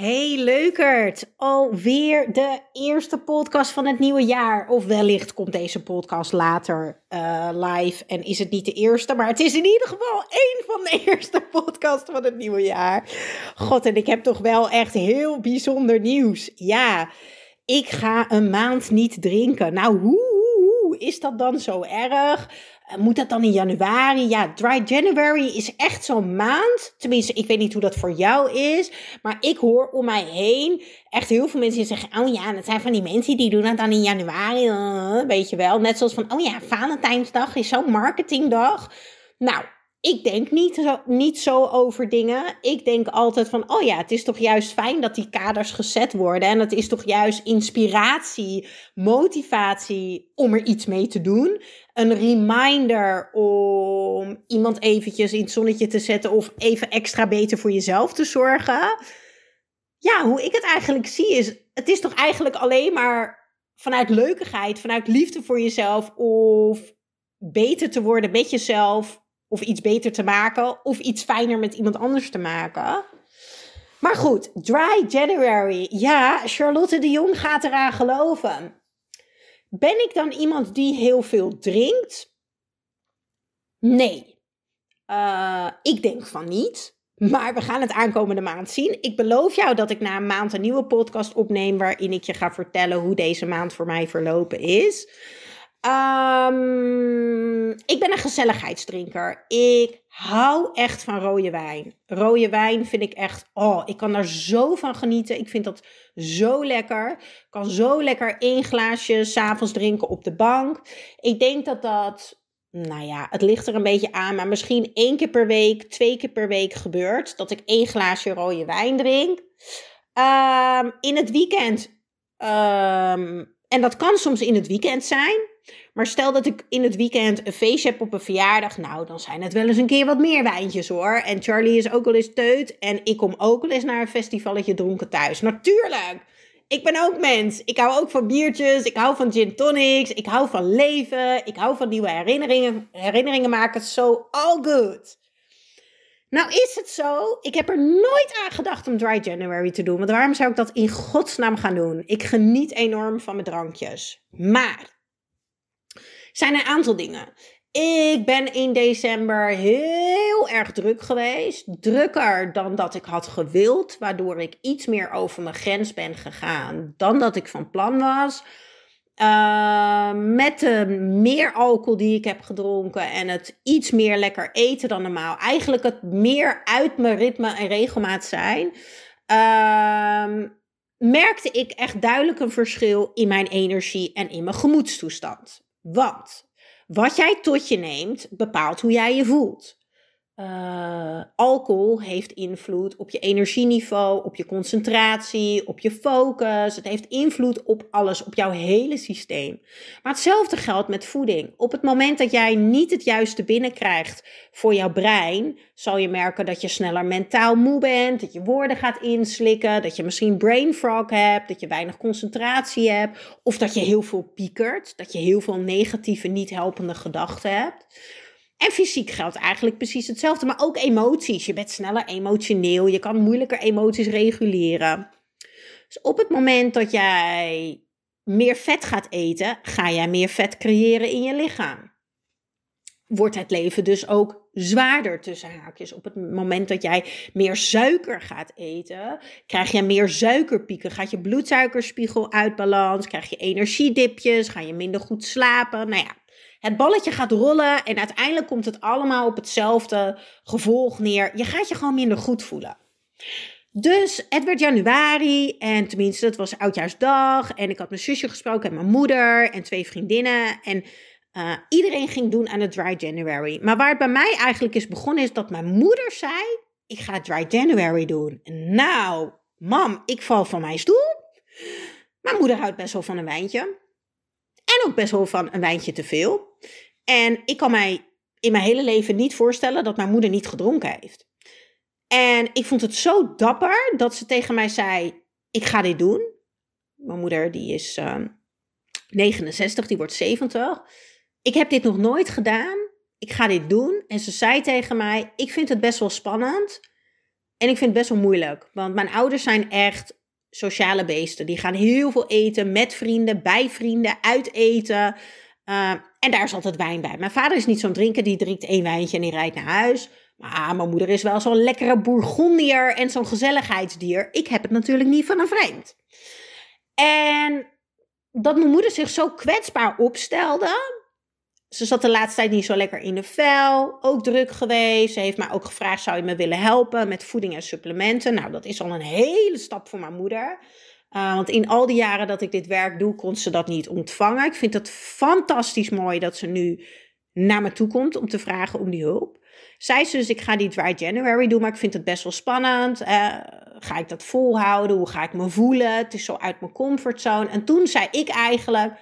Hey leukert, alweer de eerste podcast van het nieuwe jaar. Of wellicht komt deze podcast later uh, live en is het niet de eerste, maar het is in ieder geval één van de eerste podcasts van het nieuwe jaar. God, en ik heb toch wel echt heel bijzonder nieuws. Ja, ik ga een maand niet drinken. Nou, hoe is dat dan zo erg? Eh, moet dat dan in januari? Ja, Dry January is echt zo'n maand. Tenminste, ik weet niet hoe dat voor jou is. Maar ik hoor om mij heen echt heel veel mensen die zeggen: Oh ja, dat zijn van die mensen die doen dat dan in januari. Uh, weet je wel. Net zoals van: Oh ja, Valentijnsdag is zo'n marketingdag. Nou, ik denk niet zo, niet zo over dingen. Ik denk altijd van, oh ja, het is toch juist fijn dat die kaders gezet worden. En het is toch juist inspiratie, motivatie om er iets mee te doen. Een reminder om iemand eventjes in het zonnetje te zetten of even extra beter voor jezelf te zorgen. Ja, hoe ik het eigenlijk zie is, het is toch eigenlijk alleen maar vanuit leukigheid, vanuit liefde voor jezelf of beter te worden met jezelf of iets beter te maken of iets fijner met iemand anders te maken. Maar goed, Dry January. Ja, Charlotte de Jong gaat eraan geloven. Ben ik dan iemand die heel veel drinkt? Nee. Uh, ik denk van niet. Maar we gaan het aankomende maand zien. Ik beloof jou dat ik na een maand een nieuwe podcast opneem. waarin ik je ga vertellen hoe deze maand voor mij verlopen is. Um, ik ben een gezelligheidsdrinker. Ik hou echt van rode wijn. Rode wijn vind ik echt, oh, ik kan daar zo van genieten. Ik vind dat zo lekker. Ik kan zo lekker één glaasje s'avonds drinken op de bank. Ik denk dat dat, nou ja, het ligt er een beetje aan, maar misschien één keer per week, twee keer per week gebeurt dat ik één glaasje rode wijn drink. Um, in het weekend, um, en dat kan soms in het weekend zijn. Maar stel dat ik in het weekend een feestje heb op een verjaardag. Nou, dan zijn het wel eens een keer wat meer wijntjes hoor. En Charlie is ook wel eens teut. En ik kom ook wel eens naar een festivalletje dronken thuis. Natuurlijk. Ik ben ook mens. Ik hou ook van biertjes. Ik hou van gin tonics. Ik hou van leven. Ik hou van nieuwe herinneringen, herinneringen maken. So all good. Nou is het zo, ik heb er nooit aan gedacht om Dry January te doen. Want waarom zou ik dat in godsnaam gaan doen? Ik geniet enorm van mijn drankjes. Maar zijn een aantal dingen. Ik ben in december heel erg druk geweest. Drukker dan dat ik had gewild. Waardoor ik iets meer over mijn grens ben gegaan dan dat ik van plan was. Uh, met de meer alcohol die ik heb gedronken en het iets meer lekker eten dan normaal. Eigenlijk het meer uit mijn ritme en regelmaat zijn. Uh, merkte ik echt duidelijk een verschil in mijn energie en in mijn gemoedstoestand. Want wat jij tot je neemt, bepaalt hoe jij je voelt. Uh, alcohol heeft invloed op je energieniveau, op je concentratie, op je focus. Het heeft invloed op alles, op jouw hele systeem. Maar hetzelfde geldt met voeding. Op het moment dat jij niet het juiste binnenkrijgt voor jouw brein, zal je merken dat je sneller mentaal moe bent, dat je woorden gaat inslikken, dat je misschien brain fog hebt, dat je weinig concentratie hebt, of dat je heel veel piekert, dat je heel veel negatieve, niet helpende gedachten hebt. En fysiek geldt eigenlijk precies hetzelfde, maar ook emoties. Je bent sneller emotioneel, je kan moeilijker emoties reguleren. Dus op het moment dat jij meer vet gaat eten, ga jij meer vet creëren in je lichaam. Wordt het leven dus ook zwaarder tussen haakjes. Op het moment dat jij meer suiker gaat eten, krijg je meer suikerpieken. Gaat je bloedsuikerspiegel uit balans, krijg je energiedipjes, ga je minder goed slapen. Nou ja, het balletje gaat rollen en uiteindelijk komt het allemaal op hetzelfde gevolg neer. Je gaat je gewoon minder goed voelen. Dus het werd januari en tenminste, het was oudjaarsdag. En ik had mijn zusje gesproken en mijn moeder en twee vriendinnen. En uh, iedereen ging doen aan het Dry January. Maar waar het bij mij eigenlijk is begonnen, is dat mijn moeder zei: Ik ga Dry January doen. Nou, mam, ik val van mijn stoel. Mijn moeder houdt best wel van een wijntje. En ook best wel van een wijntje te veel. En ik kan mij in mijn hele leven niet voorstellen dat mijn moeder niet gedronken heeft. En ik vond het zo dapper dat ze tegen mij zei: Ik ga dit doen. Mijn moeder, die is uh, ehm, 69, die wordt 70 ik heb dit nog nooit gedaan. Ik ga dit doen. En ze zei tegen mij: Ik vind het best wel spannend. En ik vind het best wel moeilijk. Want mijn ouders zijn echt sociale beesten. Die gaan heel veel eten met vrienden, bij vrienden, uit eten. Uh, en daar is altijd wijn bij. Mijn vader is niet zo'n drinker, die drinkt één wijntje en die rijdt naar huis. Maar mijn moeder is wel zo'n lekkere bourgondier en zo'n gezelligheidsdier. Ik heb het natuurlijk niet van een vreemd. En dat mijn moeder zich zo kwetsbaar opstelde, ze zat de laatste tijd niet zo lekker in de vel. Ook druk geweest. Ze heeft mij ook gevraagd: zou je me willen helpen met voeding en supplementen? Nou, dat is al een hele stap voor mijn moeder. Uh, want in al die jaren dat ik dit werk doe, kon ze dat niet ontvangen. Ik vind het fantastisch mooi dat ze nu naar me toe komt om te vragen om die hulp. Zij ze dus, ik ga die Dry January doen, maar ik vind het best wel spannend. Uh, ga ik dat volhouden? Hoe ga ik me voelen? Het is zo uit mijn comfortzone. En toen zei ik eigenlijk,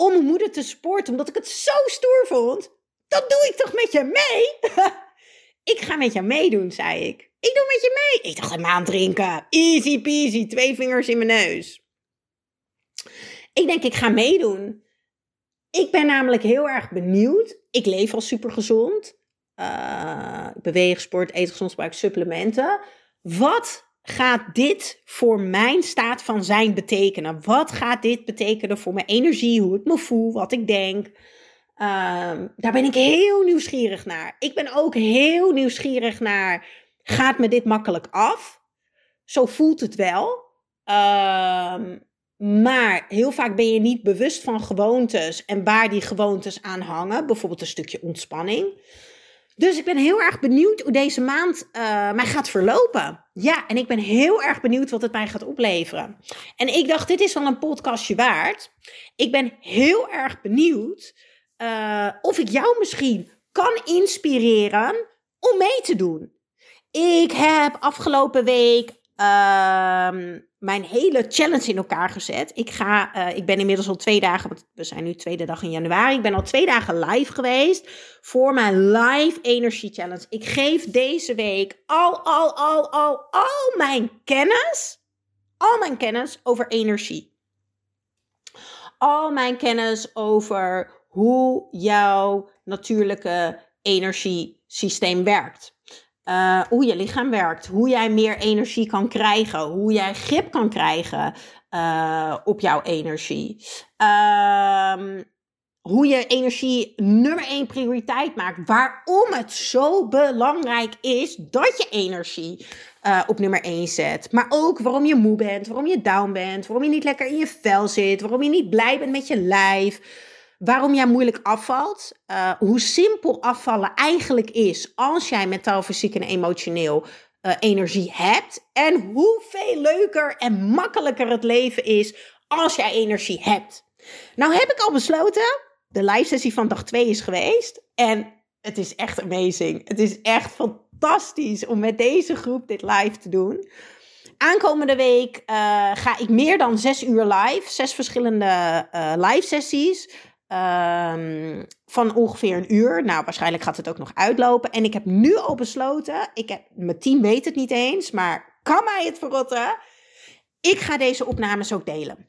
om mijn moeder te sporten, omdat ik het zo stoer vond. Dat doe ik toch met je mee? ik ga met je meedoen, zei ik. Ik doe met je mee. Ik dacht, een maand drinken. Easy peasy, twee vingers in mijn neus. Ik denk, ik ga meedoen. Ik ben namelijk heel erg benieuwd. Ik leef al super gezond. Uh, ik beweeg, sport, eet gezond, gebruik supplementen. Wat gaat dit voor mijn staat van zijn betekenen? Wat gaat dit betekenen voor mijn energie, hoe ik me voel, wat ik denk? Ehm, daar ben ik heel nieuwsgierig naar. Ik ben ook heel nieuwsgierig naar, gaat me dit makkelijk af? Zo voelt het wel. Ehm, maar heel vaak ben je niet bewust van gewoontes en waar die gewoontes aan hangen. Bijvoorbeeld een stukje ontspanning. Dus ik ben heel erg benieuwd hoe deze maand uh, mij gaat verlopen. Ja, en ik ben heel erg benieuwd wat het mij gaat opleveren. En ik dacht, dit is wel een podcastje waard. Ik ben heel erg benieuwd uh, of ik jou misschien kan inspireren om mee te doen. Ik heb afgelopen week uh, mijn hele challenge in elkaar gezet. Ik, ga, uh, ik ben inmiddels al twee dagen, we zijn nu tweede dag in januari. Ik ben al twee dagen live geweest voor mijn live energie challenge. Ik geef deze week al, al, al, al, al mijn kennis, al mijn kennis over energie. Al mijn kennis over hoe jouw natuurlijke energiesysteem werkt. Uh, hoe je lichaam werkt, hoe jij meer energie kan krijgen, hoe jij grip kan krijgen uh, op jouw energie. Uh, hoe je energie nummer één prioriteit maakt. Waarom het zo belangrijk is dat je energie uh, op nummer één zet. Maar ook waarom je moe bent, waarom je down bent, waarom je niet lekker in je vel zit, waarom je niet blij bent met je lijf. Waarom jij moeilijk afvalt, uh, hoe simpel afvallen eigenlijk is als jij mentaal, fysiek en emotioneel uh, energie hebt. En hoeveel leuker en makkelijker het leven is als jij energie hebt. Nou heb ik al besloten, de live sessie van dag 2 is geweest. En het is echt amazing. Het is echt fantastisch om met deze groep dit live te doen. Aankomende week uh, ga ik meer dan zes uur live. Zes verschillende live sessies. Um, van ongeveer een uur. Nou, waarschijnlijk gaat het ook nog uitlopen. En ik heb nu al besloten, ik heb, mijn team weet het niet eens, maar kan mij het verrotten? Ik ga deze opnames ook delen.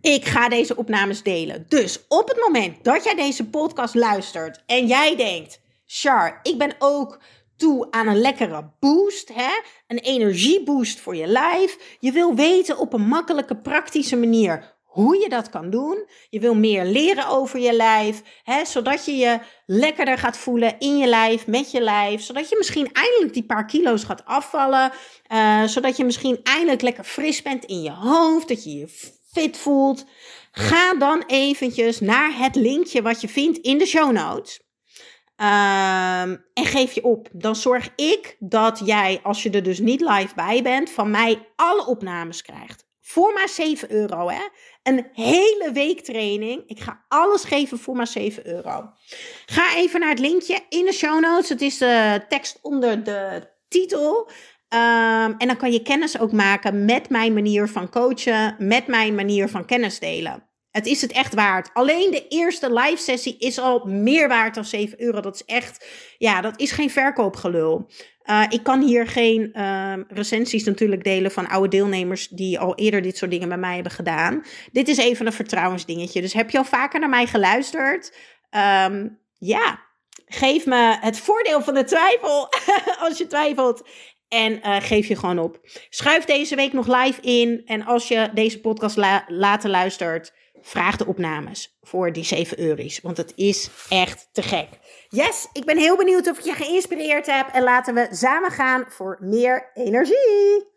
Ik ga deze opnames delen. Dus op het moment dat jij deze podcast luistert en jij denkt, Char, ik ben ook toe aan een lekkere boost, hè? een energieboost voor je lijf. Je wil weten op een makkelijke, praktische manier hoe je dat kan doen. Je wil meer leren over je lijf, hè, zodat je je lekkerder gaat voelen in je lijf, met je lijf. Zodat je misschien eindelijk die paar kilo's gaat afvallen. Uh, zodat je misschien eindelijk lekker fris bent in je hoofd, dat je je fit voelt. Ga dan eventjes naar het linkje wat je vindt in de show notes. Ehm, en geef je op. Dan zorg ik dat jij, als je er dus niet live bij bent, van mij alle opnames krijgt. Voor maar 7 euro, hè? Een hele week training. Ik ga alles geven voor maar 7 euro. Ga even naar het linkje in de show notes. Het is de tekst onder de titel. Ehm, en dan kan je kennis ook maken met mijn manier van coachen, met mijn manier van kennis delen. Het is het echt waard. Alleen de eerste live sessie is al meer waard dan 7 euro. Dat is echt, ja, dat is geen verkoopgelul. Uh, ik kan hier geen uh, recensies natuurlijk delen van oude deelnemers die al eerder dit soort dingen bij mij hebben gedaan. Dit is even een vertrouwensdingetje. Dus heb je al vaker naar mij geluisterd? Um, ja, geef me het voordeel van de twijfel als je twijfelt. En uh, geef je gewoon op. Schuif deze week nog live in. En als je deze podcast la later luistert vraag de opnames voor die 7 euro's. Want het is echt te gek. Yes, ik ben heel benieuwd of ik je geïnspireerd heb. En laten we samen gaan voor meer energie.